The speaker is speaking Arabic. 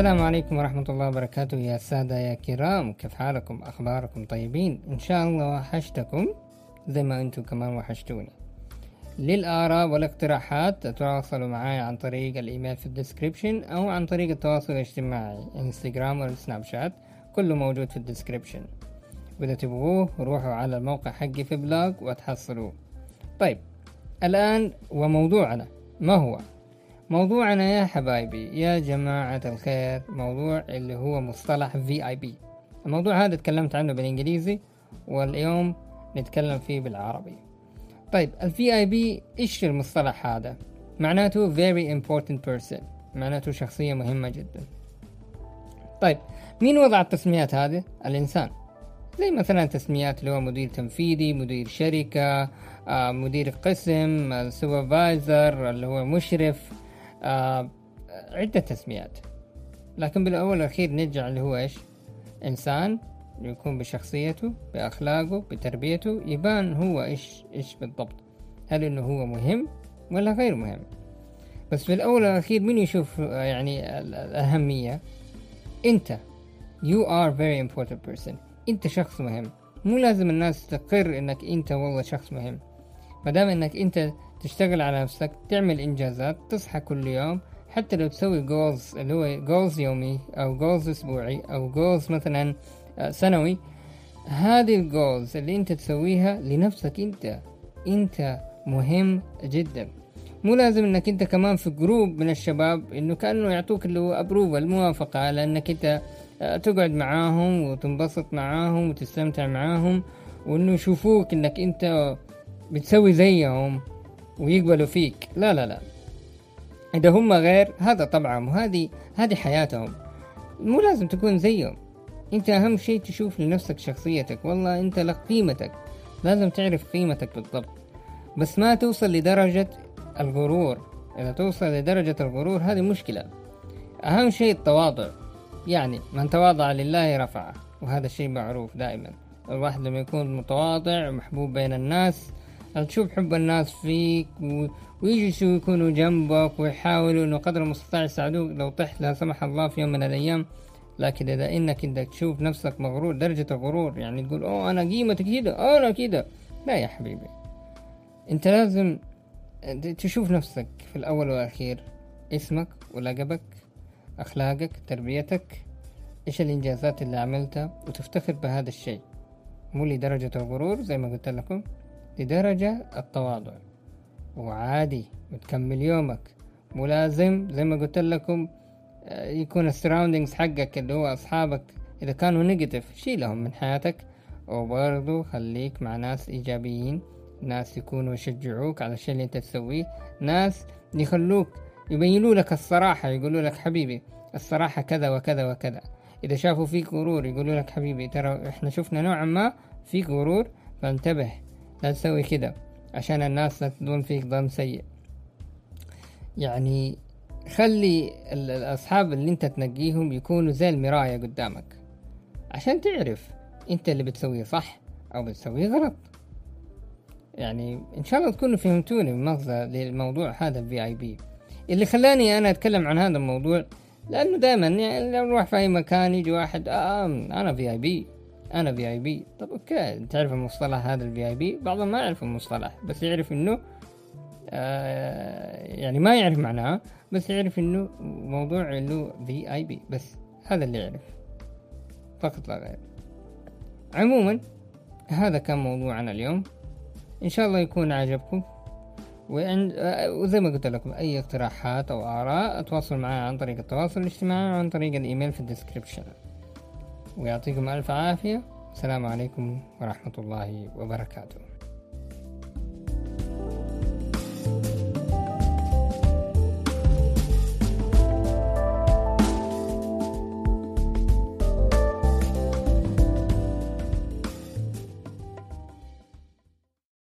السلام عليكم ورحمة الله وبركاته يا سادة يا كرام. كيف حالكم؟ أخباركم طيبين؟ إن شاء الله وحشتكم زي ما أنتم كمان وحشتوني للآراء والاقتراحات تتواصلوا معي عن طريق الإيميل في ال description أو عن طريق التواصل الاجتماعي إنستغرام والسناب شات كله موجود في ال description. وإذا تبغوه روحوا على الموقع حقي في blog وتحصلوه. طيب الآن وموضوعنا ما هو؟ موضوعنا يا حبايبي يا جماعة الخير موضوع اللي هو مصطلح VIP الموضوع هذا تكلمت عنه بالإنجليزي واليوم نتكلم فيه بالعربي. طيب ال VIP إيش المصطلح هذا؟ معناته very important person. معناته شخصية مهمة جدا. طيب مين وضع التسميات هذه؟ الإنسان. زي مثلا تسميات اللي هو مدير تنفيذي مدير شركة آه، مدير قسم السوبرفايزر اللي هو مشرف آه، عدة تسميات. لكن بالأول والأخير نرجع اللي هو إيش؟ إنسان يكون بشخصيته بأخلاقه بتربيته يبان هو إيش إيش بالضبط. هل إنه هو مهم ولا غير مهم؟ بس في الأول والأخير مين يشوف آه، يعني الأهمية؟ أنت. You are very important person. أنت شخص مهم. مو لازم الناس تقر إنك أنت والله شخص مهم. مادام إنك أنت تشتغل على نفسك تعمل إنجازات تصحى كل يوم حتى لو تسوي goals اللي هو goals يومي أو goals أسبوعي أو goals مثلا آه، سنوي. هذه ال goals اللي أنت تسويها لنفسك أنت. أنت مهم جدا. مو لازم إنك أنت كمان في group من الشباب إنه كأنه يعطوك اللي هو approval الموافقة على إنك أنت آه، تقعد معاهم وتنبسط معاهم وتستمتع معاهم وإنه يشوفوك إنك أنت بتسوي زيهم. ويقبلوا فيك. لا لا لا. إذا هم غير هذا طبعهم وهذه هذه حياتهم. مو لازم تكون زيهم. أنت أهم شيء تشوف لنفسك شخصيتك. والله أنت لك قيمتك. لازم تعرف قيمتك بالضبط. بس ما توصل لدرجة الغرور. إذا توصل لدرجة الغرور هذه مشكلة. أهم شيء التواضع. يعني من تواضع لله رفعه. وهذا الشيء معروف دائما. الواحد لما يكون متواضع ومحبوب بين الناس تشوف حب الناس فيك و... ويجلسوا يكونوا جنبك ويحاولوا إنه قدر المستطاع يساعدوك لو طحت لا سمح الله في يوم من الأيام. لكن إذا إنك إنك تشوف نفسك مغرور درجة الغرور يعني تقول أوه أنا قيمتي كده أنا كده. لا يا حبيبي. أنت لازم تشوف نفسك في الأول والأخير اسمك ولقبك أخلاقك تربيتك إيش الإنجازات اللي عملتها وتفتخر بهذا الشيء. مو لدرجة الغرور زي ما قلت لكم. لدرجة التواضع. وعادي وتكمل يومك. ملازم زي ما قلت لكم آه، يكون ال surroundings حقك اللي هو أصحابك إذا كانوا negative شيلهم من حياتك. وبرضو خليك مع ناس إيجابيين. ناس يكونوا يشجعوك على الشيء اللي أنت تسويه. ناس يخلوك يبينوا لك الصراحة يقولوا لك حبيبي الصراحة كذا وكذا وكذا. إذا شافوا فيك غرور يقولوا لك حبيبي ترى إحنا شفنا نوعا ما فيك غرور فانتبه. لا تسوي كده عشان الناس لا تظن فيك ظن سيء. يعني خلي الأصحاب اللي انت تنقيهم يكونوا زي المراية قدامك. عشان تعرف انت اللي بتسويه صح أو بتسويه غلط. يعني إن شاء الله تكونوا فهمتوني بمغزى للموضوع هذا ال VIP اللي خلاني أنا أتكلم عن هذا الموضوع لأنه دائما يعني لو نروح في أي مكان يجي واحد آه أنا VIP أنا VIP طب okay تعرف المصطلح هذا ال VIP بعضهم ما يعرف المصطلح بس يعرف إنه آه يعني ما يعرف معناه بس يعرف إنه موضوع إنه VIP بس هذا اللي يعرف. فقط لا غير. عموما هذا كان موضوعنا اليوم. إن شاء الله يكون عجبكم. وعند آه، وزي ما قلت لكم أي اقتراحات أو آراء أتواصل معي عن طريق التواصل الاجتماعي وعن طريق الإيميل في الديسكريبشن. ويعطيكم ألف عافية. السلام عليكم ورحمة الله وبركاته.